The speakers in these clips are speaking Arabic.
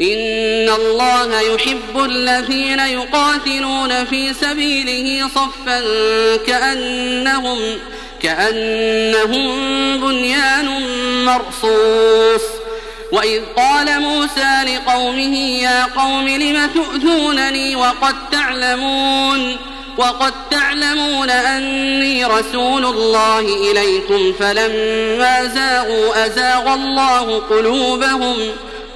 إن الله يحب الذين يقاتلون في سبيله صفا كأنهم كأنهم بنيان مرصوص. وإذ قال موسى لقومه يا قوم لم تؤذونني وقد تعلمون وقد تعلمون أني رسول الله إليكم فلما زاغوا أزاغ الله قلوبهم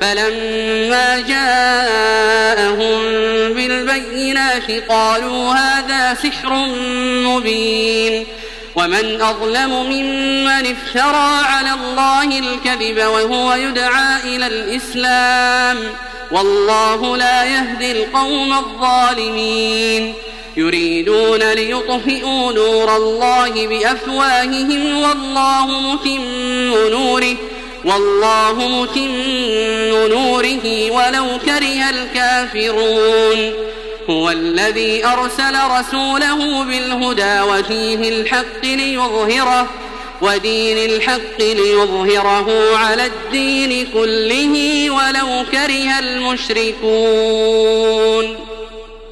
فلما جاءهم بالبينات قالوا هذا سحر مبين. ومن أظلم ممن افترى على الله الكذب وهو يدعى إلى الإسلام. والله لا يهدي القوم الظالمين. يريدون ليطفئوا نور الله بأفواههم والله متم نوره. والله متم نوره ولو كره الكافرون. هو الذي أرسل رسوله بالهدى ودين الحق ليظهره ودين الحق ليظهره على الدين كله ولو كره المشركون.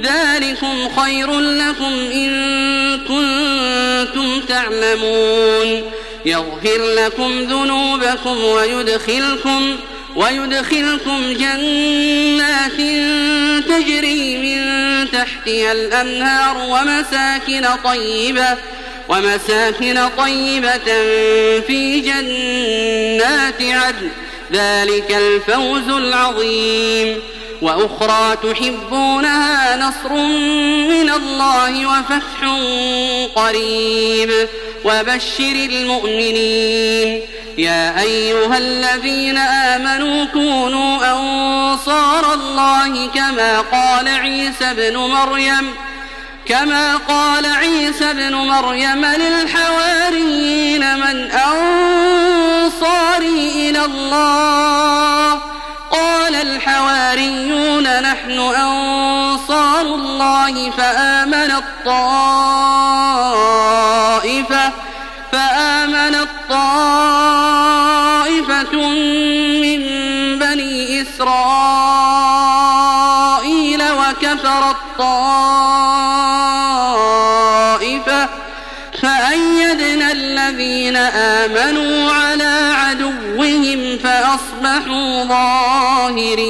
ذلكم خير لكم إن كنتم تعلمون. يغفر لكم ذنوبكم ويدخلكم ويدخلكم جنات تجري من تحتها الأنهار ومساكن طيبة ومساكن طيبة في جنات عدن. ذلك الفوز العظيم. وأخرى تحبونها نصر من الله وفتح قريب. وبشر المؤمنين. يا أيها الذين آمنوا كونوا أنصار الله كما قال عيسى بن مريم. كما قال عيسى بن مريم للحواريين من أنصاري إلى الله الحواريون نحن أنصار الله فآمن الطائفة فآمن الطائفة من بني إسرائيل وكفر الطائفة فأيدنا الذين آمنوا عدوهم فأصبحوا ظاهرين